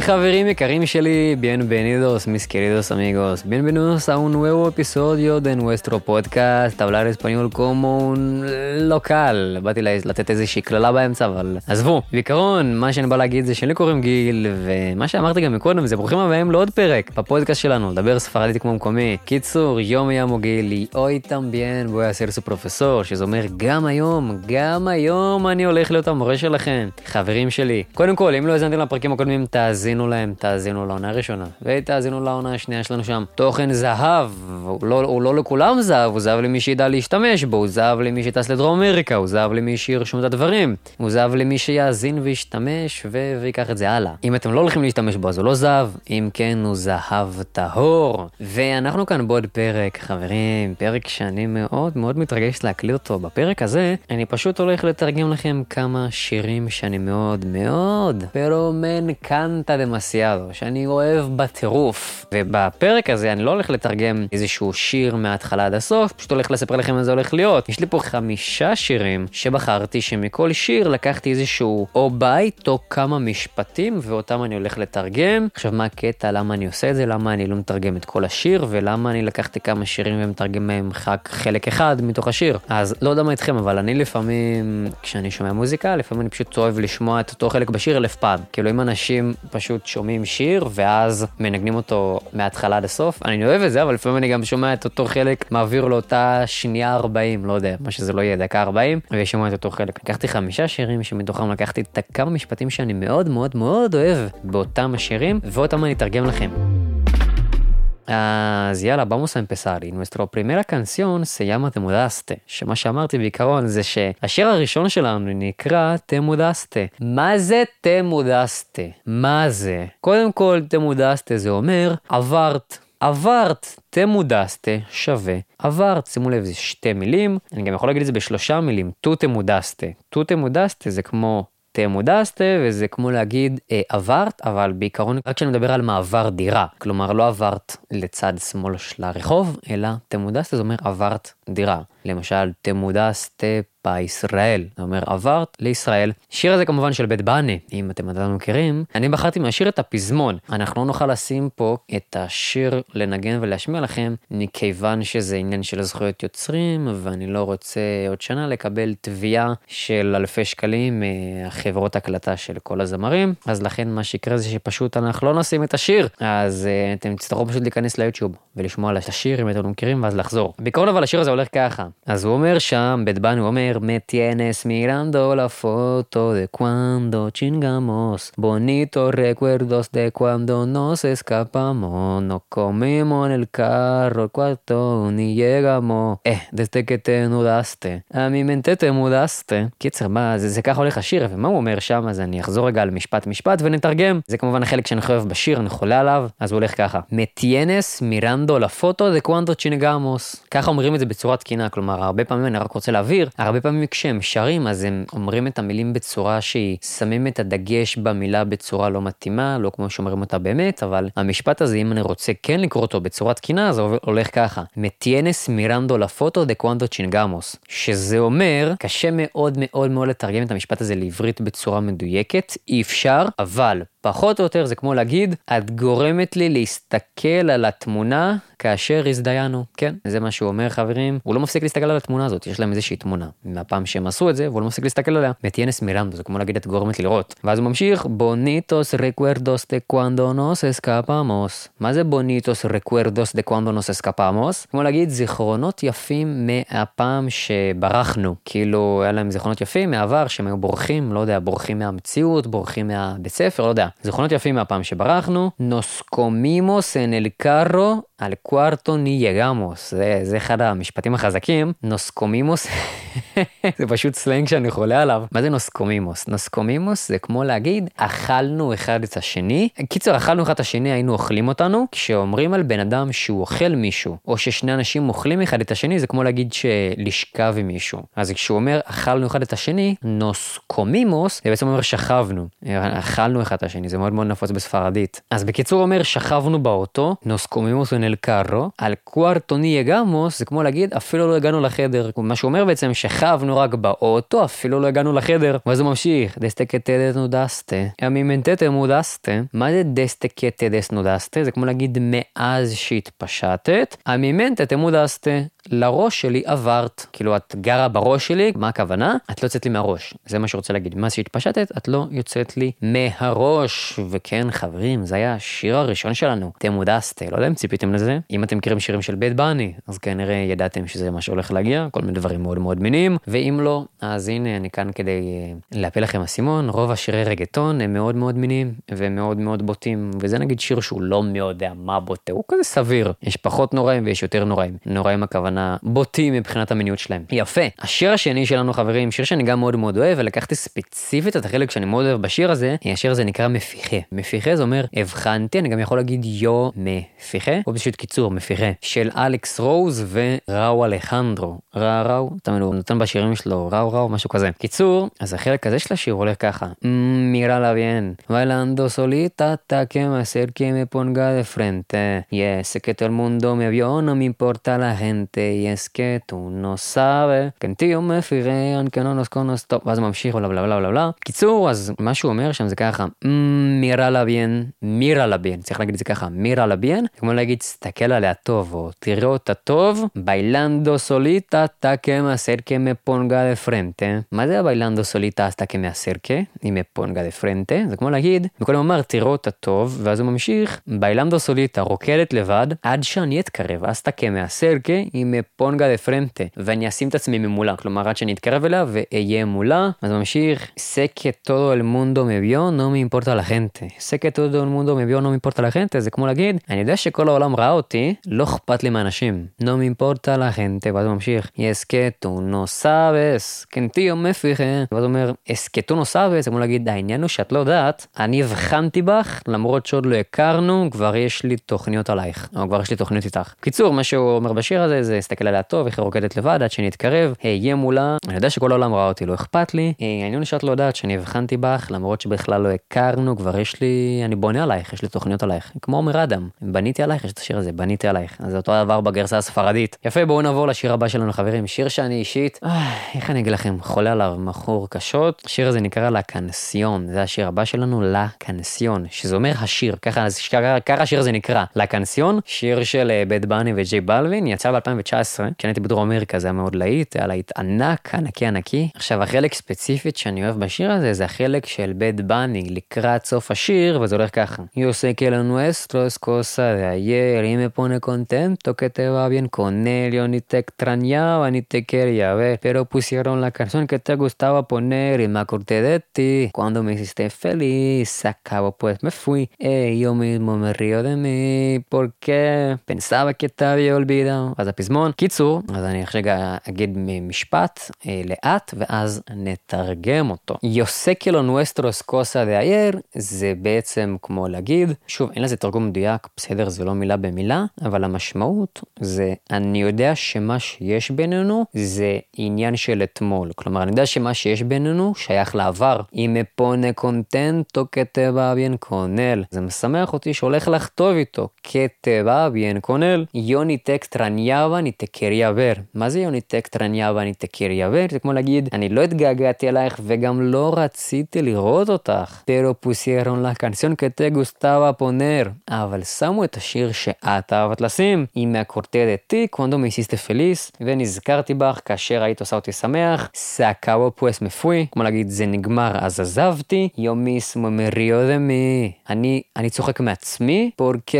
חברים יקרים שלי, bienvenidos mis queridos amigos, bienvenidos a un nuevo episodio de nuestro podcast, hablar español como un local, באתי לתת איזושהי קללה באמצע, אבל עזבו, בעיקרון, מה שאני בא להגיד זה שלי קוראים גיל, ומה שאמרתי גם מקודם זה ברוכים הבאים לעוד פרק בפודקאסט שלנו, לדבר ספרדית כמו מקומי. קיצור, יום ימו גילי, אוי תמביין, בואי אעשה לסו פרופסור, שזה אומר גם היום, גם היום אני הולך להיות המורה שלכם, חברים שלי. קודם כל, אם לא האזנתם לפרקים הקודמים, תאזינו להם, תאזינו לעונה הראשונה, ותאזינו לעונה השנייה שלנו שם. תוכן זהב, הוא לא, הוא לא לכולם זהב, הוא זהב למי שידע להשתמש בו, הוא זהב למי שטס לדרום אמריקה, הוא זהב למי שירשום את הדברים, הוא זהב למי שיאזין וישתמש ו... ויקח את זה הלאה. אם אתם לא הולכים להשתמש בו, אז הוא לא זהב, אם כן, הוא זהב טהור. ואנחנו כאן בעוד פרק, חברים, פרק שאני מאוד מאוד מתרגש להקליט אותו. בפרק הזה, אני פשוט הולך לתרגם לכם כמה שירים שאני מאוד מאוד, פרו מן דמסיאדו, שאני אוהב בטירוף. ובפרק הזה אני לא הולך לתרגם איזשהו שיר מההתחלה עד הסוף, פשוט הולך לספר לכם מה זה הולך להיות. יש לי פה חמישה שירים שבחרתי שמכל שיר לקחתי איזשהו או בית או כמה משפטים ואותם אני הולך לתרגם. עכשיו מה הקטע, למה אני עושה את זה, למה אני לא מתרגם את כל השיר ולמה אני לקחתי כמה שירים ומתרגם מהם רק חלק אחד מתוך השיר. אז לא יודע מה איתכם אבל אני לפעמים כשאני שומע מוזיקה לפעמים אני פשוט אוהב לשמוע את אותו חלק בשיר אלף פעם. כאילו אם אנשים פשוט שומעים שיר ואז מנגנים אותו מההתחלה עד הסוף, אני אוהב את זה אבל לפעמים אני גם שומע את אותו חלק מעביר לאותה שנייה 40 לא יודע מה שזה לא יהיה דקה 40 ושומע את אותו חלק. לקחתי חמישה שירים שמתוכם לקחתי את הכמה משפטים שאני מאוד מאוד מאוד אוהב באותם השירים ואותם אני אתרגם לכם. אז יאללה, nuestra primera canción se llama Te mudaste, שמה שאמרתי בעיקרון זה שהשיר הראשון שלנו נקרא mudaste. מה זה mudaste? מה זה? קודם כל, mudaste זה אומר עברת. עברת, תמודסטה שווה עברת, שימו לב זה שתי מילים, אני גם יכול להגיד את זה בשלושה מילים, טו תמודסטה, טו תמודסטה זה כמו תמודסטה וזה כמו להגיד אה, עברת אבל בעיקרון רק כשאני מדבר על מעבר דירה כלומר לא עברת לצד שמאל של הרחוב אלא תמודסטה זה אומר עברת דירה. למשל תמודסטה בישראל, זה אומר עברת לישראל. שיר הזה כמובן של בית בני, אם אתם עדיין מכירים. אני בחרתי מהשיר את הפזמון. אנחנו לא נוכל לשים פה את השיר לנגן ולהשמיע לכם, מכיוון שזה עניין של זכויות יוצרים, ואני לא רוצה עוד שנה לקבל תביעה של אלפי שקלים מהחברות הקלטה של כל הזמרים, אז לכן מה שיקרה זה שפשוט אנחנו לא נשים את השיר, אז uh, אתם תצטרכו פשוט להיכנס ליוטיוב ולשמוע על השיר אם אתם לא מכירים ואז לחזור. בעיקרון אבל השיר הזה הולך ככה, אז הוא אומר שם, בית בני הוא אומר, Me tienes mirando la foto de cuando chingamos, bonitos recuerdos de cuando nos escapamos, no comimos en el carro el cuarto ni llegamos, eh, desde que te mudaste, a mi mente te mudaste. קיצר, מה, זה, זה ככה הולך השיר, ומה הוא אומר שם, אז אני אחזור רגע על משפט משפט ונתרגם. זה כמובן החלק שאני חייב בשיר, אני חולה עליו, אז הוא הולך ככה. Mirando la foto de cuando chingamos. ככה אומרים את זה בצורה תקינה, כלומר, הרבה פעמים אני רק רוצה להבהיר, הרבה פעמים כשהם שרים אז הם אומרים את המילים בצורה שהיא שמים את הדגש במילה בצורה לא מתאימה, לא כמו שאומרים אותה באמת, אבל המשפט הזה אם אני רוצה כן לקרוא אותו בצורה תקינה זה הולך ככה. מתיאנס מירנדו לפוטו דה קוונדו צ'ינגמוס. שזה אומר, קשה מאוד מאוד מאוד לתרגם את המשפט הזה לעברית בצורה מדויקת, אי אפשר, אבל פחות או יותר זה כמו להגיד, את גורמת לי להסתכל על התמונה כאשר הזדיינו. כן, זה מה שהוא אומר חברים. הוא לא מפסיק להסתכל על התמונה הזאת, יש להם איזושהי תמונה. מהפעם שהם עשו את זה, והוא לא מפסיק להסתכל עליה. מתיאנס מירנדו, זה כמו להגיד את גורמת לראות. ואז הוא ממשיך, בוניטוס רקוורדוס דה קוונדו נוס אסקפמוס. מה זה בוניטוס רקוורדוס דה קוונדו נוס אסקפמוס? כמו להגיד זיכרונות יפים מהפעם שברחנו. כאילו, היה להם זיכרונות יפים מהעבר שהם היו בורחים, לא יודע, בורחים מהמציאות, בורחים מהבית ספר, לא יודע. זיכרונות יפים מהפעם שברחנו, נוסקומימוס אין אל קארו על קוארטו ני יגמוס, זה, זה אחד המשפטים החזקים, נוסקומימוס, זה פשוט סלנג שאני חולה עליו. מה זה נוסקומימוס? נוסקומימוס זה כמו להגיד, אכלנו אחד את השני. קיצר, אכלנו אחד את השני, היינו אוכלים אותנו. כשאומרים על בן אדם שהוא אוכל מישהו, או ששני אנשים אוכלים אחד את השני, זה כמו להגיד שלשכב עם מישהו. אז כשהוא אומר, אכלנו אחד את השני, נוסקומימוס, זה בעצם אומר שכבנו. אכלנו אחד את השני, זה מאוד מאוד נפוץ בספרדית. אז בקיצור אומר, שכבנו באוטו, נוסקומימוס הוא el carro, al cuarto ni llegamos, זה כמו להגיד, אפילו לא הגענו לחדר. מה שהוא אומר בעצם, שכבנו רק באוטו, אפילו לא הגענו לחדר. ואז הוא ממשיך, דסטקטה דסנודסטה, אמימנטטה מודסטה. מה זה דסטקטה דסנודסטה? זה כמו להגיד מאז שהתפשטת, אמימנטטה מודסטה. לראש שלי עברת. כאילו, את גרה בראש שלי, מה הכוונה? את לא יוצאת לי מהראש. זה מה שרוצה להגיד. מאז שהתפשטת, את לא יוצאת לי מהראש. וכן, חברים, זה היה השיר הראשון שלנו. תמודסטה, לא יודע אם ציפיתם לזה. אם אתם מכירים שירים של בית בני, אז כנראה ידעתם שזה מה שהולך להגיע, כל מיני דברים מאוד מאוד מינים. ואם לא, אז הנה, אני כאן כדי אה, להפיל לכם אסימון. רוב השירי רגטון הם מאוד מאוד מינים, ומאוד מאוד בוטים. וזה נגיד שיר שהוא לא מי יודע מה בוטה, הוא כזה סביר. יש פחות נוראים ויש יותר נוראים. נוראים הכוונה הכוונה בוטים מבחינת המיניות שלהם. יפה. השיר השני שלנו חברים, שיר שאני גם מאוד מאוד אוהב, ולקחתי ספציפית את החלק שאני מאוד אוהב בשיר הזה, השיר הזה נקרא מפיחה. מפיחה זה אומר הבחנתי, אני גם יכול להגיד יו מפיחה, או פשוט קיצור מפיחה, של אלכס רוז וראו אלחנדרו. רא ראו, תמיד הוא נותן בשירים שלו ראו ראו, משהו כזה. קיצור, אז החלק הזה של השיר הולך ככה. מירה לביין, ויילנדו סוליטה מסר que me ponga de frente. Yes, que todo el mundo y es que tú no sabes, me fijé, aunque no nos conozco, טוב, ואז ממשיך בלה בלה בלה בלה בלה. קיצור, אז מה שהוא אומר שם זה ככה, מירה לביין, מירה לביין, צריך להגיד את זה ככה, מירה לביין, כמו להגיד, תסתכל עליה טוב, או תראה אותה טוב, ביילנדו סוליטה, טאקה מאסרקה מפונגה לפרנטה. מה זה הביילנדו סוליטה, טאקה מאסרקה, היא מפונגה לפרנטה? זה כמו להגיד, וקודם אמר, תראה אותה טוב, ואז הוא ממשיך, ביילנדו סוליטה רוקדת לבד, עד שאני אתקרב, אז טאקה מאסרקה, היא מפונגה דה פרנטה, ואני אשים את עצמי ממולה, כלומר עד שאני אתקרב אליה ואהיה מולה, אז ממשיך, סקה טודו אל מונדו מביו, נו מאימפורטה לחנטה. סקה טודו אל מונדו מביו, נו מאימפורטה לחנטה, זה כמו להגיד, אני יודע שכל העולם ראה אותי, לא אכפת לי מאנשים. נו מאימפורטה לחנטה, ואז הוא ממשיך, יסקטו נו סאבס, קנטיו מפיחה, ואז הוא אומר, אסקטו נו סאבס, זה כמו להגיד, העניין הוא שאת לא יודעת, אני הבחנתי בך, למרות שעוד לא הכרנו, כבר יש לי תוכניות עלייך, או כבר יש לי תוכניות איתך. קיצור, מה שהוא אומר בשיר הזה זה להסתכל עליה טוב, איך היא רוקדת לבד עד שאני אתקרב, אהיה מולה, אני יודע שכל העולם ראה אותי, לא אכפת לי, העניין שאת לא יודעת שאני הבחנתי בך, למרות שבכלל לא הכרנו, כבר יש לי, אני בונה עלייך, יש לי תוכניות עלייך, כמו עומר אדם, בניתי עלייך, יש את השיר הזה, בניתי עלייך, אז זה אותו דבר בגרסה הספרדית. יפה, בואו נעבור לשיר הבא שלנו חברים, שיר שאני אישית, אה, איך אני אגיד לכם, חולה עליו, מכור קשות, השיר הזה נקרא לה קנסיון, זה השיר הבא שלנו, לה קנסיון, שזה אומר השיר, ככה, ככה השיר הזה נקרא, לה קנסיון, שיר של בית אה, בני וג'יי בלווין, יצא ב-2019, כשאני הייתי בדרום אמריקה זה היה מאוד להיט, היה להיט ענק, ענקי ענקי. עכשיו החלק ספציפית שאני אוהב בשיר הזה זה החלק של בית בני לקראת סוף השיר וזה הולך ככה. Yo sé que lo nuestro es cosa de ayer y me pone contento que te va bien con él, yo ni te extrañaba ni te quería ver, pero pusieron la canción que te gustaba poner y me acordé de ti. Cuando me hiciste feliz, se acabó pues me fui. Eh, yo mismo me río de mí porque pensaba que te había olvidado. אז הפזמון קיצור, אז אני עכשיו אגיד משפט אה, לאט ואז נתרגם אותו. יוסקלו נואסטרוס קוסה דאייר זה בעצם כמו להגיד, שוב אין לזה תרגום מדויק, בסדר זה לא מילה במילה, אבל המשמעות זה אני יודע שמה שיש בינינו זה עניין של אתמול. כלומר אני יודע שמה שיש בינינו שייך לעבר. אם מפונה קונטנטו כתבה ביין קונל. זה משמח אותי שהולך לכתוב איתו כתבה ביין קונל. יוני טקסט רניאבה ניתקריה בר. מה זה יוני טקסט רניאבה ניתקריה בר? זה כמו להגיד אני לא התגעגעתי אלייך וגם לא רציתי לראות אותך. פרו פוסיירון לה קנסיון כתה גוסטבה פונר. אבל שמו את השיר שאת אהבת לשים. עם מהקורטדתי קונדו מסיסטה פליס ונזכרתי בך כאשר היית עושה אותי שמח. סאקאבו פואס מפוי. כמו להגיד זה נגמר אז עזבתי. יומיס ממריו דמי. אני, אני צוחק מעצמי. פורקה.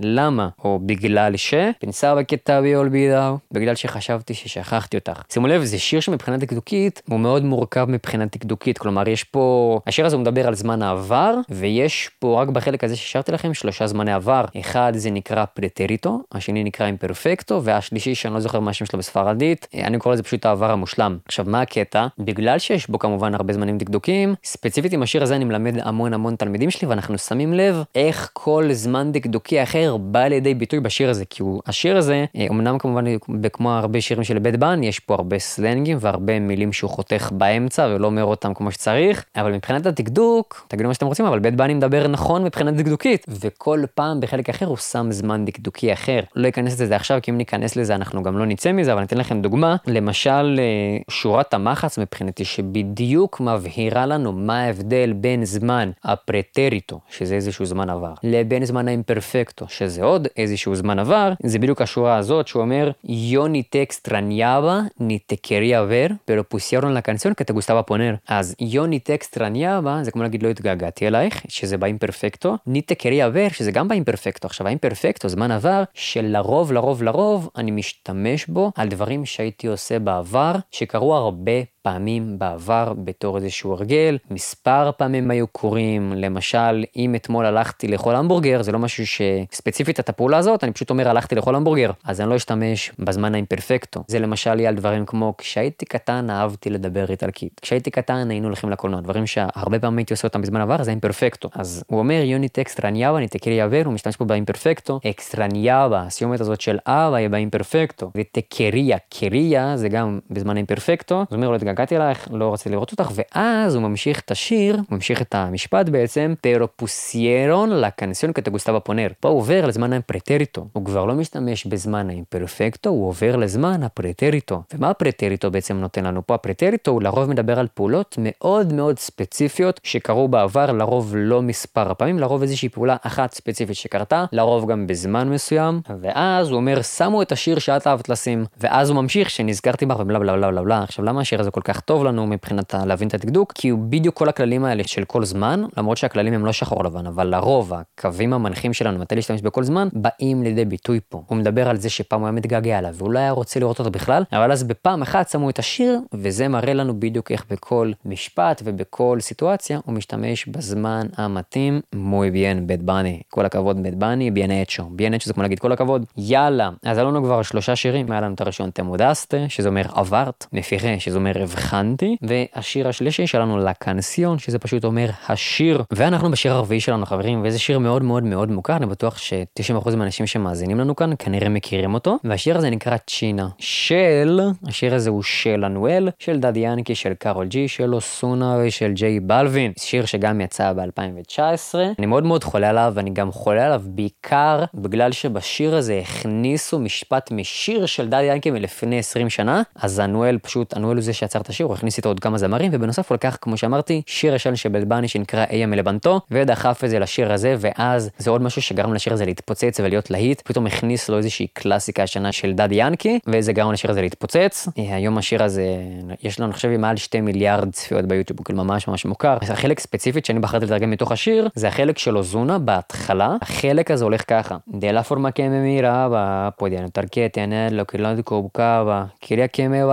למה? או בגלל ש... פנסאבה כתבי אולבידאו. בגלל שחשבתי ששכחתי אותך. שימו לב זה שיר שמבחינה דקדוקית הוא מאוד מורכב מבחינה דקדוקית. כלומר יש פה... השיר הזה מדבר על זמן העבר ויש פה רק בחלק הזה ששרתי לכם שלושה זמני עבר. אחד זה נקרא פרטריטו, השני נקרא אימפרפקטו והשלישי שאני לא זוכר מה השם שלו בספרדית. אני קורא לזה פשוט העבר המושלם. עכשיו מה הקטע? בגלל שיש בו כמובן הרבה זמנים דקדוקים, ספציפית עם השיר הזה אני מלמד המון המון תלמידים שלי ואנחנו שמים לב איך כל זמן דקדוקי אחר בא לידי ביטוי בשיר הזה כי הוא השיר הזה אמנם כמובן, כמו הרבה שירים של בית בן, יש פה הרבה סלנגים והרבה מילים שהוא חותך באמצע ולא אומר אותם כמו שצריך, אבל מבחינת הדקדוק, תגידו מה שאתם רוצים, אבל בית בני מדבר נכון מבחינה דקדוקית, וכל פעם בחלק אחר הוא שם זמן דקדוקי אחר. לא אכנס לזה עכשיו, כי אם ניכנס לזה אנחנו גם לא נצא מזה, אבל אני אתן לכם דוגמה, למשל אה, שורת המחץ מבחינתי, שבדיוק מבהירה לנו מה ההבדל בין זמן הפרטריטו, שזה איזשהו זמן עבר, לבין זמן האימפרפקטו, שזה עוד איזשהו זמן עבר, זה בדיוק השורה הזאת שהוא אומר, yo ni te extrañaba ni te quería ver, pero pusieron la canción que te gustaba poner. אז yo ni te extrañaba זה כמו להגיד לא התגעגעתי אלייך, שזה באימפרפקטו, ניטקריה ור, שזה גם באימפרפקטו. עכשיו ה imperfecto, זמן עבר, שלרוב לרוב לרוב אני משתמש בו על דברים שהייתי עושה בעבר, שקרו הרבה פעמים בעבר בתור איזשהו הרגל, מספר פעמים היו קורים, למשל, אם אתמול הלכתי לאכול המבורגר, זה לא משהו שספציפית את הפעולה הזאת, אני פשוט אומר הלכתי לאכול המבורגר, אז אני לא אשתמש בזמן ה imperfecto. זה למשל יהיה על דברים כמו כשהייתי קטן אהבתי לדבר איטלקית, כשהייתי קטן היינו הולכים לקולנוע, דברים שהרבה פעמים הייתי עושה אותם בזמן עבר, זה ה imperfecto. אז הוא אומר yo ni te extrañaba, ni te quería ver, הוא משתמש פה ב imperfecto, extrañaba, הסיומת הזאת של aba יהיה ב imperfecto, ו te quería, quería זה גם בזמן התגעגעתי אלייך, לא רציתי לראות אותך, ואז הוא ממשיך את השיר, ממשיך את המשפט בעצם, פרופוסיירון לקנסיון כתגוסטבה פונר. פה הוא עובר לזמן ה pretérito, הוא כבר לא משתמש בזמן ה imperfecto, הוא עובר לזמן ה pretérito. ומה ה pretérito בעצם נותן לנו פה? ה pretérito הוא לרוב מדבר על פעולות מאוד מאוד ספציפיות שקרו בעבר, לרוב לא מספר הפעמים, לרוב איזושהי פעולה אחת ספציפית שקרתה, לרוב גם בזמן מסוים, ואז הוא אומר, שמו את השיר שאת אהבת לשים, ואז הוא ממשיך, שנזכרתי בך ובלה בלה בלה בלה בלה. עכשיו למה השיר הזה כל כך טוב לנו מבחינת להבין את הדקדוק? כי הוא בדיוק כל הכללים האלה של כל זמן, למרות שהכללים הם לא שחור לבן, אבל לרוב הקווים המנחים שלנו מתי להשתמש בכל זמן, באים לידי ביטוי פה. הוא מדבר על זה שפעם הוא היה מתגעגע אליו, והוא לא היה רוצה לראות אותו בכלל, אבל אז בפעם אחת שמו את השיר, וזה מראה לנו בדיוק איך בכל משפט ובכל סיטואציה הוא משתמש בזמן המתאים. מוי ביאן בית בני, כל הכבוד בית בני, ביאן אצ'ו. ביאן אצ'ו זה כמו להגיד כל הכבוד. יאללה, אז היה לנו כבר שלושה שירים, היה לנו את הראשון תמודסטה, שזה אומר עברת, מפירה, שזה אומר הבחנתי, והשיר השלישי שלנו לקנסיון, שזה פשוט אומר השיר. ואנחנו בשיר הרביעי שלנו חברים, וזה שיר מאוד מאוד מאוד מוכר, אני בטוח ש-90% מהאנשים שמאזינים לנו כאן כנראה מכירים אותו, והשיר הזה נקרא צ'ינה. של, השיר הזה הוא של אנואל, של דדי ינקי, של קארול ג'י, של אוסונה ושל ג'יי בלווין. שיר שגם יצא ב-2019. אני מאוד מאוד חולה עליו, ואני גם חולה עליו בעיקר בגלל שבשיר הזה הכניסו משפט משיר של דדי ינקי מלפני 20 שנה, אז אנואל פשוט, אנואל הוא זה שיצר את השיר, הוא הכניס איתו עוד כמה זמרים, ובנוסף הוא לקח, כמו שאמרתי, שיר ישן של בלבני שנקרא איה מלבנתו, ודחף את זה לשיר הזה, ואז זה עוד משהו שגרם לשיר הזה להתפוצץ ולהיות להיט, פתאום הכניס לו איזושהי קלאסיקה ישנה של דדי ינקי, וזה גרם לשיר הזה להתפוצץ. היום השיר הזה, יש לנו, אני חושב, מעל 2 מיליארד צפיות ביוטיוב, הוא כאילו ממש ממש מוכר. החלק ספציפית שאני בחרתי לתרגם מתוך השיר, זה החלק של אוזונה בהתחלה, החלק הזה הולך ככה. דלה פורמה מירבה, פודיאנו תרקטיה נדלו קילונד קובקבה, קיליה קמה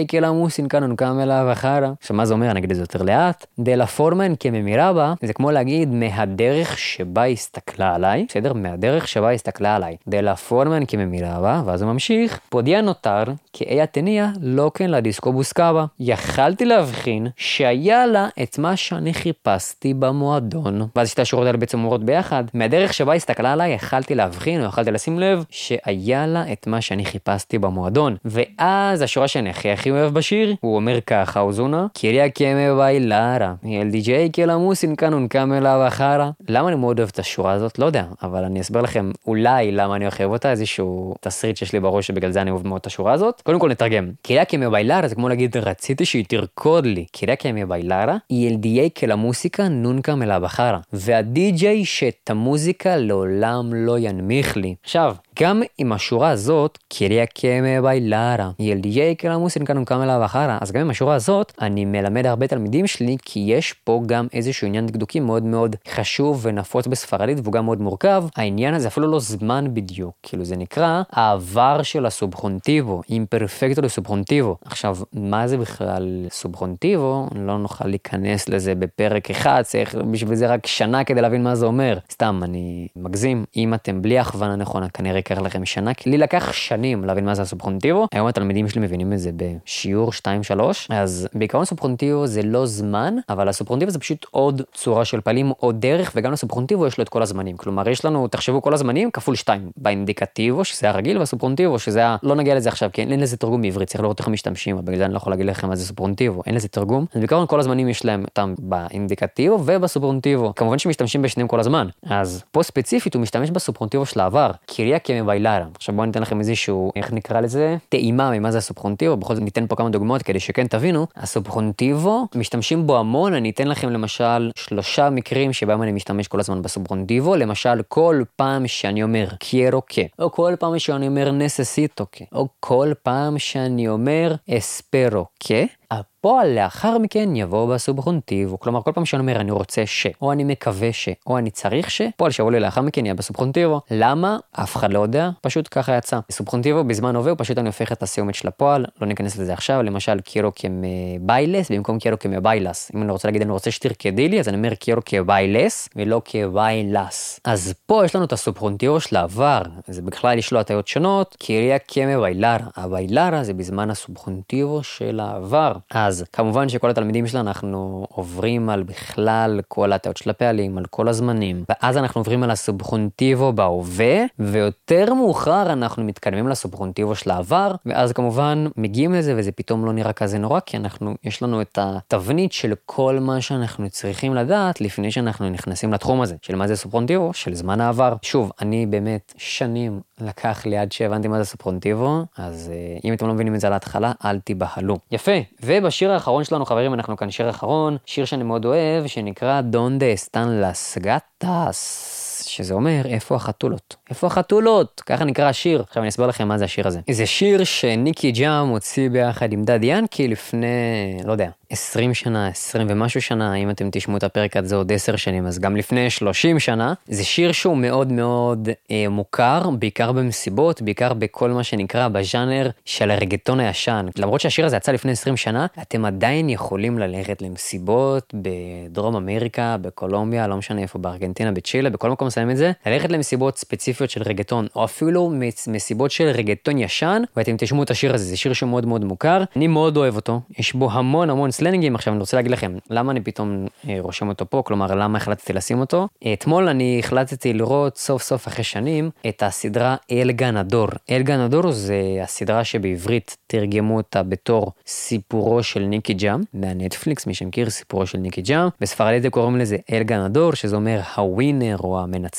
ואילרה, ילדיי קלה מוסין קאנון קאמלה וחרה. עכשיו מה זה אומר? אני אגיד את זה יותר לאט. דלה פורמן כממירבה, זה כמו להגיד מהדרך שבה הסתכלה עליי, בסדר? מהדרך שבה הסתכלה עליי. דלה פורמן כממירבה, ואז הוא ממשיך. פודיה נותר כאיה תניה לא כן לדיסקו בוסקבה. יכלתי להבחין שהיה לה את מה שאני חיפשתי במועדון. ואז שתי השורות האלה בעצם אומרות ביחד. מהדרך שבה הסתכלה עליי יכלתי להבחין או יכלתי לשים לב שהיה לה את מה שאני חיפשתי במועדון. ואז השורה שאני הכי הכי אוהב בשיר, הוא אומר ככה אוזונה, קיריה קמה באילרה, אל די.ג'יי קלה מוסין קאנון קאמלה וחרה. למה אני מאוד אוהב את השורה הזאת? לא יודע, אבל אני אסביר לכם אולי למה אני אוהב אותה, איזשהו תסריט שיש לי בראש שבגלל זה אני אוהב מאוד את השורה הזאת. קודם כל נתרגם. קיריה קמה באילרה זה כמו להגיד רציתי שהיא תרקוד לי. קיריה קמה באילרה, אל די.ג'יי קלה מוסיקה נונקה מלה בחרה. והדי.ג'יי שאת המוזיקה לעולם לא ינמיך לי. עכשיו, גם עם השורה הזאת, קיריה קמה באילרה, ילדיי קלה מוסין כאן קמלה וחרה, אז גם עם השורה הזאת, אני מלמד הרבה תלמידים שלי, כי יש פה גם איזשהו עניין דקדוקי מאוד מאוד חשוב ונפוץ בספרדית, והוא גם מאוד מורכב. העניין הזה אפילו לא זמן בדיוק, כאילו זה נקרא העבר של הסובחונטיבו, אימפרפקטו לסובחונטיבו. עכשיו, מה זה בכלל סובחונטיבו? לא נוכל להיכנס לזה בפרק אחד, צריך בשביל זה רק שנה כדי להבין מה זה אומר. סתם, אני מגזים, אם אתם בלי הכוונה נכונה, כנראה ייקח לכם שנה, כי לי לקח שנים להבין מה זה הסובחונטיבו. היום התלמידים שלי מבינים את זה בשיעור 2-3, אז בעיקרון סובחונטיבו זה לא זמן, אבל הסובחונטיבו זה פשוט עוד צורה של פעלים, עוד דרך, וגם לסובחונטיבו יש לו את כל הזמנים. כלומר, יש לנו, תחשבו כל הזמנים כפול 2, באינדיקטיבו, שזה הרגיל, והסובחונטיבו, שזה ה... לא נגיע לזה עכשיו, כי אין לזה תרגום בעברית, צריך לראות איך משתמשים, בגלל זה אני לא יכול להגיד לכם מה זה סובחונטיבו, אין לזה תרגום. אז בעיקרון כל הזמנים יש להם אותם באינדיקטיבו ובסובחונטיבו. כמובן שמשתמשים בשניהם כל הזמן. אז פה ספציפית הוא משתמש בסובחונטיבו של העבר, קיריה כמביילרה. עכשיו בואו ניתן לכם איזשהו, איך נקרא לזה, טעימה ממה זה הסובחונטיבו, בכל זאת ניתן פה כמה דוגמאות כדי שכן תבינו. הסובחונטיבו, משתמשים בו המון, אני אתן לכם למשל שלושה מקרים שבהם אני משתמש כל הזמן בסובחונטיבו, למשל כל פעם שאני אומר קיירו ק, או כל פעם שאני אומר נססיטו ק, או כל פעם שאני אומר אספרו ק, הפועל לאחר מכן יבוא בסובחונטיב, כלומר כל פעם שאני אומר אני רוצה ש, או אני מקווה ש, או אני צריך ש, פועל שיבוא לי לאחר מכן יהיה בסובחונטיבו. למה? אף אחד לא יודע, פשוט ככה יצא. בסובחונטיבו בזמן הווה פשוט אני הופך את הסיומת של הפועל, לא ניכנס לזה עכשיו, למשל קירו כביילס במקום קירו כמביילס. אם אני רוצה להגיד אני רוצה שתרקדי לי אז אני אומר קירו כביילס ולא כביילס. אז פה יש לנו את הסובחונטיבו של העבר, זה בכלל יש לו הטיות שונות, קיריה כמביילרה, הביילרה זה בזמן הסובחונטיבו של העבר. אז כמובן שכל התלמידים שלנו אנחנו עוברים על בכלל כל הטעות של הפעלים, על כל הזמנים, ואז אנחנו עוברים על הסובחונטיבו בהווה, ויותר מאוחר אנחנו מתקדמים לסובחונטיבו של העבר, ואז כמובן מגיעים לזה וזה פתאום לא נראה כזה נורא, כי אנחנו, יש לנו את התבנית של כל מה שאנחנו צריכים לדעת לפני שאנחנו נכנסים לתחום הזה, של מה זה סובחונטיבו, של זמן העבר. שוב, אני באמת שנים לקח לי עד שהבנתי מה זה סופרונטיבו, אז uh, אם אתם לא מבינים את זה על ההתחלה, אל תיבהלו. יפה, ובשיר האחרון שלנו, חברים, אנחנו כאן שיר אחרון, שיר שאני מאוד אוהב, שנקרא דונדה אסטן לס גטס. שזה אומר איפה החתולות. איפה החתולות? ככה נקרא השיר. עכשיו אני אסביר לכם מה זה השיר הזה. זה שיר שניקי ג'אם הוציא ביחד עם דדי ינקי לפני, לא יודע, 20 שנה, 20 ומשהו שנה, אם אתם תשמעו את הפרק הזה עוד 10 שנים, אז גם לפני 30 שנה. זה שיר שהוא מאוד מאוד אה, מוכר, בעיקר במסיבות, בעיקר בכל מה שנקרא בז'אנר של הרגטון הישן. למרות שהשיר הזה יצא לפני 20 שנה, אתם עדיין יכולים ללכת למסיבות בדרום אמריקה, בקולומביה, לא משנה איפה, בארגנטינה, בצ'ילה, בכל מקום שמים את זה, ללכת למסיבות ספציפיות של רגטון, או אפילו מסיבות של רגטון ישן, ואתם תשמעו את השיר הזה, זה שיר שהוא מאוד מאוד מוכר, אני מאוד אוהב אותו, יש בו המון המון סלנגים, עכשיו אני רוצה להגיד לכם, למה אני פתאום אה, רושם אותו פה, כלומר למה החלטתי לשים אותו? אתמול אני החלטתי לראות סוף סוף אחרי שנים את הסדרה אל גנדור. אל גנדור זה הסדרה שבעברית תרגמו אותה בתור סיפורו של ניקי ג'אם, מהנטפליקס, מי שמכיר סיפורו של ניקי ג'אם, בספרדית קוראים לזה אל גנדור, שזה אומר הווינר או המנצח,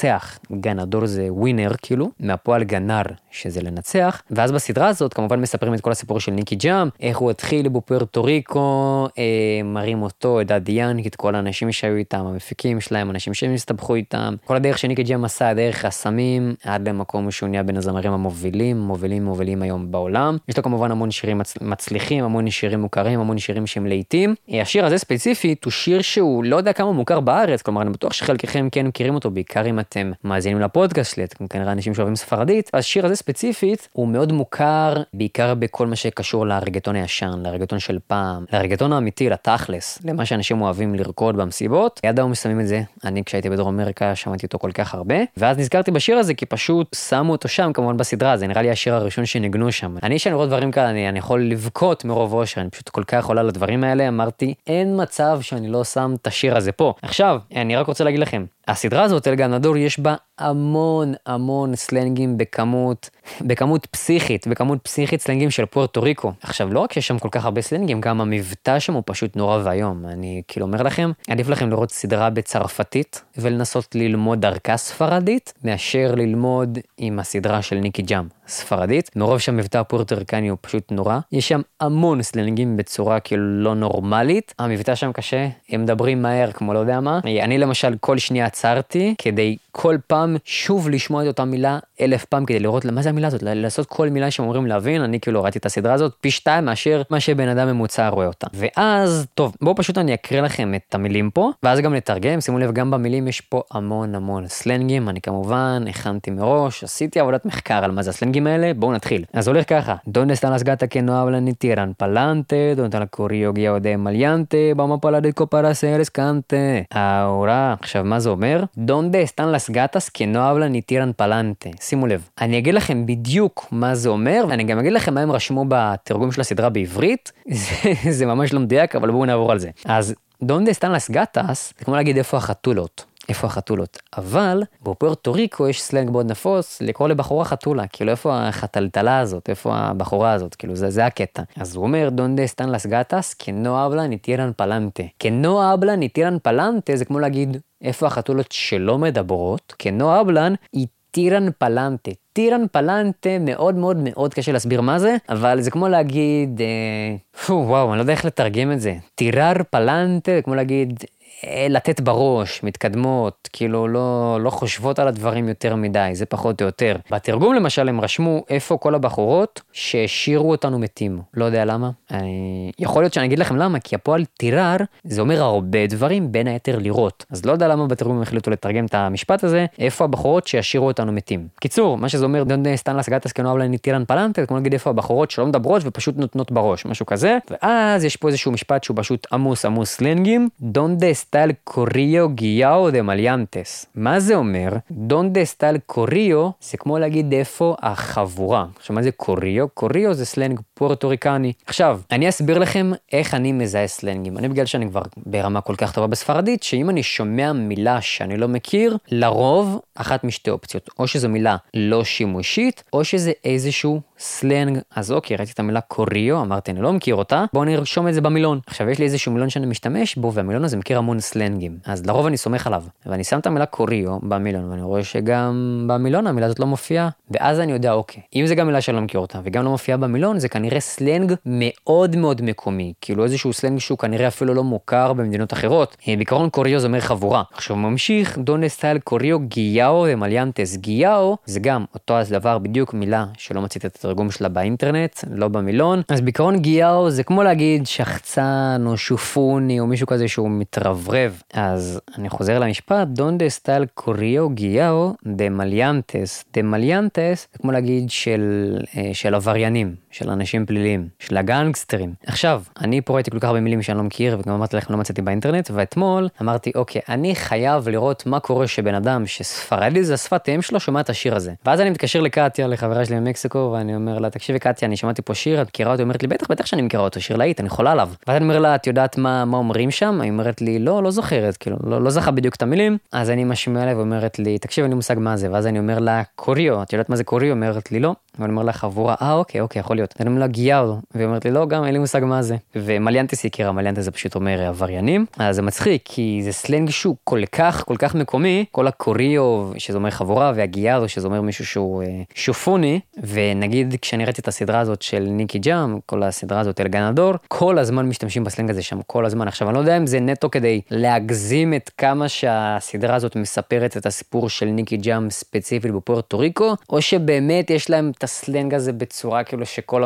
גנדור זה ווינר כאילו, מהפועל גנר, שזה לנצח, ואז בסדרה הזאת כמובן מספרים את כל הסיפור של ניקי ג'אם, איך הוא התחיל בפוארטו ריקו, אה, מראים אותו, את דדי ינק, את כל האנשים שהיו איתם, המפיקים שלהם, אנשים שהם הסתבכו איתם, כל הדרך שניקי ג'אם עשה, דרך הסמים, עד למקום שהוא נהיה בין הזמרים המובילים, מובילים מובילים היום בעולם. יש לו כמובן המון שירים מצ... מצליחים, המון שירים מוכרים, המון שירים שהם להיטים. אה, השיר הזה ספציפית הוא שיר שהוא לא יודע כמה מוכר בארץ, כלומר אני בטוח שחלקכם כן מכירים אותו, בעיקר אם אתם מאזינים לפודקאסט שלי, אתם כנראה אנשים שאוהבים ספרדית. השיר הזה ספציפית הוא מאוד מוכר בעיקר בכל מה שקשור לרגטון הישן, לרגטון של פעם, לרגטון האמיתי, לתכלס, למה שאנשים אוהבים לרקוד במסיבות. יד היום שמים את זה, אני כשהייתי בדרום אמריקה שמעתי אותו כל כך הרבה, ואז נזכרתי בשיר הזה כי פשוט שמו אותו שם כמובן בסדרה, זה נראה לי השיר הראשון שניגנו שם. אני כשאני רואה דברים כאלה אני, אני יכול לבכות מרוב אושר, אני פשוט כל כך עולה לדברים האלה, אמרתי אין מצב שאני לא שם את השיר הזה פה. עכשיו, אני רק רוצה להגיד לכם, הסדרה הזאת, אל גנדור, יש בה המון המון סלנגים בכמות, בכמות פסיכית, בכמות פסיכית סלנגים של פוארטו ריקו. עכשיו, לא רק שיש שם כל כך הרבה סלנגים, גם המבטא שם הוא פשוט נורא ואיום. אני כאילו אומר לכם, עדיף לכם לראות סדרה בצרפתית ולנסות ללמוד דרכה ספרדית, מאשר ללמוד עם הסדרה של ניקי ג'אם, ספרדית. מרוב שהמבטא הפוארטוריקני הוא פשוט נורא. יש שם המון סלנגים בצורה כאילו לא נורמלית. המבטא שם קשה, הם מדברים מהר כמו לא יודע מה. אני למשל כל שנייה עצרתי כדי כל פעם שוב לשמוע את אותה מילה אלף פעם כדי לראות מה זה המילה הזאת, לעשות כל מילה שהם אומרים להבין, אני כאילו ראיתי את הסדרה הזאת פי שתיים מאשר מה שבן אדם ממוצע רואה אותה. ואז, טוב, בואו פשוט אני אקריא לכם את המילים פה, ואז גם נתרגם, שימו לב, גם במילים יש פה המון המון סלנגים, אני כמובן הכנתי מראש, עשיתי עבודת מחקר על מה זה הסלנגים האלה, בואו נתחיל. אז הולך ככה, דונדה סטן לסגתה כנועב לניטירן פלנטה, dónde el corillo guillao de maleante, vamo' pa' la disco פרסרס קנטה. ahora, עכשיו מה זה אומר? dónde. שימו לב, אני אגיד לכם בדיוק מה זה אומר, ואני גם אגיד לכם מה הם רשמו בתרגום של הסדרה בעברית, זה, זה ממש לא מדויק, אבל בואו נעבור על זה. אז dónde están las gatas, זה כמו להגיד איפה החתולות. איפה החתולות. אבל בפוארטו ריקו יש סלנג מאוד נפוץ לקרוא לבחורה חתולה, כאילו איפה החתלתלה הזאת, איפה הבחורה הזאת, כאילו זה, זה הקטע. אז הוא אומר, dónde están las gatas, que no hablan y tiran pa'lante. que no hablan y tiran pa'lante זה כמו להגיד איפה החתולות שלא מדברות, que no hablan y tiran pa'lante. tiran pa'lante מאוד מאוד מאוד קשה להסביר מה זה, אבל זה כמו להגיד, אה, וואו, אני לא יודע איך לתרגם את זה. tirar pa'lante, כמו להגיד לתת בראש, מתקדמות, כאילו לא, לא חושבות על הדברים יותר מדי, זה פחות או יותר. בתרגום למשל הם רשמו איפה כל הבחורות שהשאירו אותנו מתים. לא יודע למה. אני... אה, יכול להיות שאני אגיד לכם למה, כי הפועל tirar זה אומר הרבה דברים, בין היתר לראות. אז לא יודע למה בתרגום הם החליטו לתרגם את המשפט הזה, איפה הבחורות שהשאירו אותנו מתים. קיצור, מה שזה אומר, dónde están las gatas que no hablan y tiran pa'lante, כמו להגיד איפה הבחורות שלא מדברות ופשוט נותנות בראש, משהו כזה. ואז יש פה איזשהו משפט שהוא פשוט עמוס עמוס סלנגים, dónde está el corillo guillao de maleantes. מה זה אומר? dónde está el corillo זה כמו להגיד איפה החבורה. עכשיו מה זה corillo? corillo זה סלנג פורטוריקני. עכשיו, אני אסביר לכם איך אני מזהה סלנגים. אני בגלל שאני כבר ברמה כל כך טובה בספרדית, שאם אני שומע מילה שאני לא מכיר, לרוב אחת משתי אופציות. או שזו מילה לא שימושית, או שזה איזשהו סלנג. אז אוקיי, ראיתי את המילה corillo, אמרתי אני לא מכיר אותה, בואו נרשום את זה במילון. עכשיו יש לי איזשהו מילון שאני משתמש בו, והמילון הזה מכיר המון סלנגים. אז לרוב אני סומך עליו. ואני שם את המילה corillo במילון, ואני רואה שגם במילון המילה הזאת לא מופיעה, ואז אני יודע אוקיי, אם זה גם מילה שאני לא מכיר אותה, וגם לא מופיעה במילון, זה כנראה סלנג מאוד מאוד מקומי. כאילו איזשהו סלנג שהוא כנראה אפילו לא מוכר במדינות אחרות. אה, בעיקרון corillo זה אומר חבורה. עכשיו ממשיך, dónde está el corillo guillao de maleantes. guillao זה גם אותו דבר, בדיוק מילה שלא מצאת את התרגום שלה באינטרנט, לא במילון. אז בעיקרון guillao זה כמו להגיד שחצן או שופוני או מישהו כזה שהוא מתרברב. אז אני חוזר למשפט, dónde está el corillo guillao de maleantes. de maleantes זה כמו להגיד של, אה, של עבריינים, של אנשים פליליים, של הגנגסטרים. עכשיו, אני פה ראיתי כל כך הרבה מילים שאני לא מכיר וגם אמרתי לכם לא מצאתי באינטרנט, ואתמול אמרתי אוקיי, אני חייב לראות מה קורה שבן אדם שספרדי זה השפת אם שלו שומע את השיר הזה. ואז אני מתקשר לקטיה, לחברה שלי ממקסיקו, ואני אומר לה, תקשיבי קטיה, אני שמעתי פה שיר, את מכירה אותי? אומרת לי, בטח, בטח שאני מכירה אותו, שיר להיט, אני חולה עליו. ואז אני אומר לה, את יודעת מה, מה אומרים שם? היא אומרת לי, לא, לא זוכרת, כאילו, לא, לא זוכרת בדיוק את המילים. אז אני משמיע לה ואומרת לי, תקשיב, אין לי מושג מה זה. ואז אני אומר לה, corillo, את יודעת מה זה corillo? אומרת לי, לא. ואני אומר לה, חבורה, אה, אוקיי, אוקיי, יכול להיות. אני אומר לה, guillao, והיא אומרת לי, לא, גם אין לי מושג מה זה. ו maleantes הכירה, maleantes זה פשוט אומר עבריינים. אז זה מצחיק, כי זה סלנג שהוא כל כך, כל כך מקומי, כל ה corillo, שזה אומר חבורה, וה guillao, שזה אומר מישהו שהוא אה, שופוני, ונגיד כשאני ראיתי את הסדרה הזאת של ניקי ג'אם, כל הסדרה הזאת El Ganador, כל הזמן משתמשים בסלנג הזה שם, כל הזמן. עכשיו, אני לא יודע אם זה נטו כדי להגזים את כמה שהסדרה הזאת מספרת את הסיפור של ניקי ג'אם ספציפית בפוארטו ריקו, או שבאמת יש להם את הסלנג הזה בצורה כאילו שכל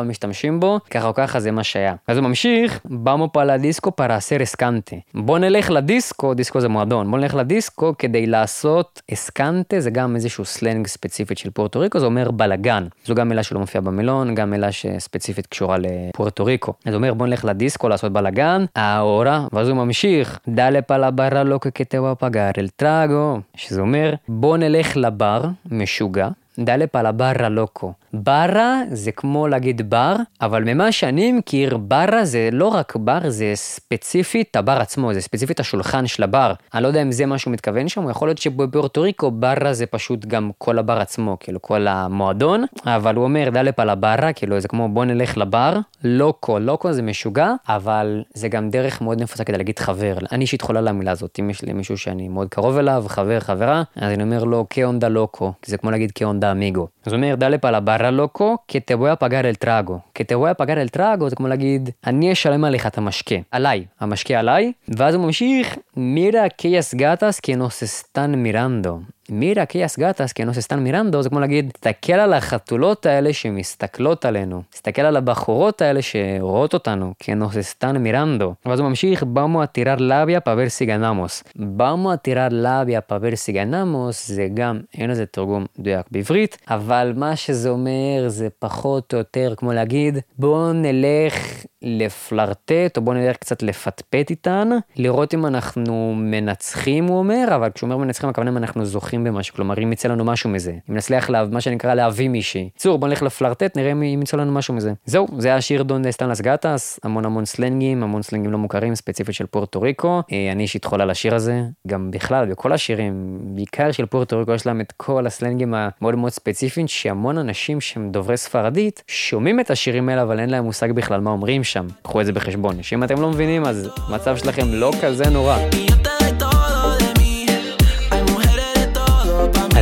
בו, ככה או ככה זה מה שהיה. אז הוא ממשיך, במו פה לדיסקו פרסר אסקנטה. בוא נלך לדיסקו, דיסקו זה מועדון, בוא נלך לדיסקו כדי לעשות אסקנטה, זה גם איזשהו סלנג ספציפית של פוארטו ריקו, זה אומר בלאגן. זו גם מילה שלא מופיעה במילון, גם מילה שספציפית קשורה לפוארטו ריקו. אז הוא אומר בוא נלך לדיסקו לעשות בלאגן, האורה, ואז הוא ממשיך, דלה פלאברה לא ככתבה פגר אל טראגו, שזה אומר בוא נלך לבר, משוגע, דלה פלאברה לוקו. ברה זה כמו להגיד בר, אבל ממה שאני מכיר, ברה זה לא רק בר, זה ספציפית הבר עצמו, זה ספציפית השולחן של הבר. אני לא יודע אם זה מה שהוא מתכוון שם, יכול להיות שבפורטו ריקו ברה זה פשוט גם כל הבר עצמו, כאילו כל המועדון, אבל הוא אומר דלפ על הברה, כאילו זה כמו בוא נלך לבר, לוקו, לוקו זה משוגע, אבל זה גם דרך מאוד נפוצה כדי להגיד חבר. אני אישית חולה למילה הזאת, אם יש לי מישהו שאני מאוד קרוב אליו, חבר, חברה, אז אני אומר לו כאונדה לוקו, זה כמו להגיד כאונדה אמיגו. אז הוא אומר דלפ על הברה barra loco que te voy a pagar el trago. que te voy a pagar el trago זה כמו להגיד, אני אשלם עליך את המשקה. עליי, המשקה עליי. ואז הוא ממשיך, מירה aquellas gatas que nos están mirando. מירה aquellas gatas que nos están mirando זה כמו להגיד, תסתכל על החתולות האלה שמסתכלות עלינו. תסתכל על הבחורות האלה שרואות אותנו, que nos están mirando. ואז הוא ממשיך, si ganamos. vamos a tirar labia para ver si ganamos זה גם, אין לזה תרגום מדויק בעברית, אבל מה שזה אומר זה פחות או יותר כמו להגיד, בואו נלך לפלרטט, או בוא נלך קצת לפטפט איתן, לראות אם אנחנו מנצחים, הוא אומר, אבל כשהוא אומר מנצחים, הכוונה אם אנחנו זוכים במשהו, כלומר אם יצא לנו משהו מזה, אם נצליח לה, מה שנקרא להביא מישהי. צור, בוא נלך לפלרטט, נראה אם יצא לנו משהו מזה. זהו, זה היה השיר דון דסטן לס גטס, המון המון סלנגים, המון סלנגים לא מוכרים, ספציפית של פורטו ריקו. אה, אני אישית חולה לשיר הזה, גם בכלל, בכל השירים, בעיקר של פורטו ריקו, יש להם את כל הסלנגים המאוד מאוד ספציפיים, שהמון אנשים שהם דוברי ספרדית, שומעים את השירים האלה, אבל אין להם מושג בכלל מה אומרים שם. קחו את זה בחשבון, שאם אתם לא מבינים, אז מצב שלכם לא כזה נורא.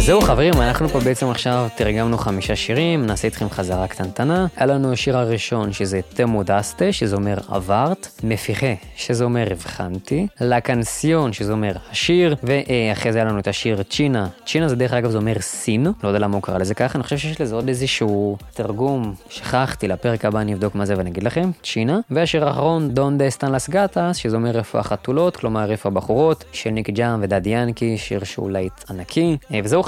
אז זהו חברים, אנחנו פה בעצם עכשיו תרגמנו חמישה שירים, נעשה איתכם חזרה קטנטנה. היה לנו השיר הראשון שזה תמודסטה, שזה אומר עברת, מפיחה, שזה אומר הבחנתי, לקנסיון, שזה אומר השיר, ואחרי זה היה לנו את השיר צ'ינה. צ'ינה זה דרך אגב זה אומר סין, לא יודע למה הוא קרא לזה ככה, אני חושב שיש לזה עוד איזשהו תרגום, שכחתי, לפרק הבא אני אבדוק מה זה ואני אגיד לכם, צ'ינה. והשיר האחרון, דון דה סטן לס גטס, שזה אומר איפה החתולות, כלומר איפה הבחורות, של ניק ג'אם ודאדי ינקי, שיר שהוא להיט. וזהו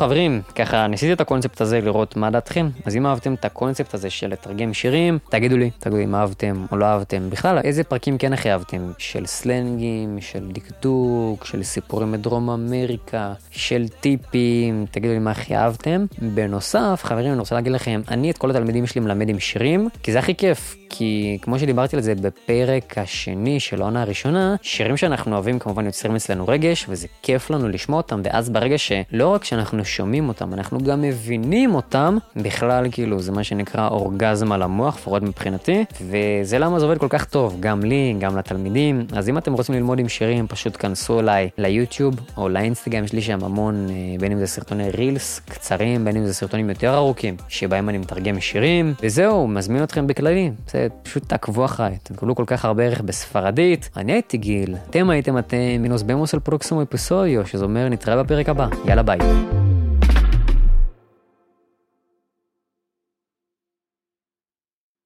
ככה ניסיתי את הקונספט הזה לראות מה דעתכם, אז אם אהבתם את הקונספט הזה של לתרגם שירים, תגידו לי, תגידו לי אם אהבתם או לא אהבתם. בכלל, איזה פרקים כן הכי אהבתם? של סלנגים, של דקדוק, של סיפורים מדרום אמריקה, של טיפים, תגידו לי מה הכי אהבתם. בנוסף, חברים, אני רוצה להגיד לכם, אני את כל התלמידים שלי מלמד עם שירים, כי זה הכי כיף. כי כמו שדיברתי על זה בפרק השני של העונה הראשונה, שירים שאנחנו אוהבים כמובן יוצרים אצלנו רגש, וזה כיף לנו לשמוע אותם, ואז ברגע שלא רק שאנחנו שומעים אותם, אנחנו גם מבינים אותם, בכלל כאילו זה מה שנקרא אורגזם על המוח, לפחות מבחינתי, וזה למה זה עובד כל כך טוב, גם לי, גם לתלמידים. אז אם אתם רוצים ללמוד עם שירים, פשוט כנסו אליי ליוטיוב או לאינסטגרם, יש לי שם המון, אה, בין אם זה סרטוני רילס קצרים, בין אם זה סרטונים יותר ארוכים, שבהם אני מתרגם שירים, וזהו, מזמין אתכם בכללי. זה פשוט תעקבו אחריי, תקבלו כל כך הרבה ערך בספרדית. אני הייתי גיל, אתם הייתם אתם מינוס במוס אל פרוקסימו אפיסודיו, שזה אומר נתראה בפרק הבא. יאללה ביי.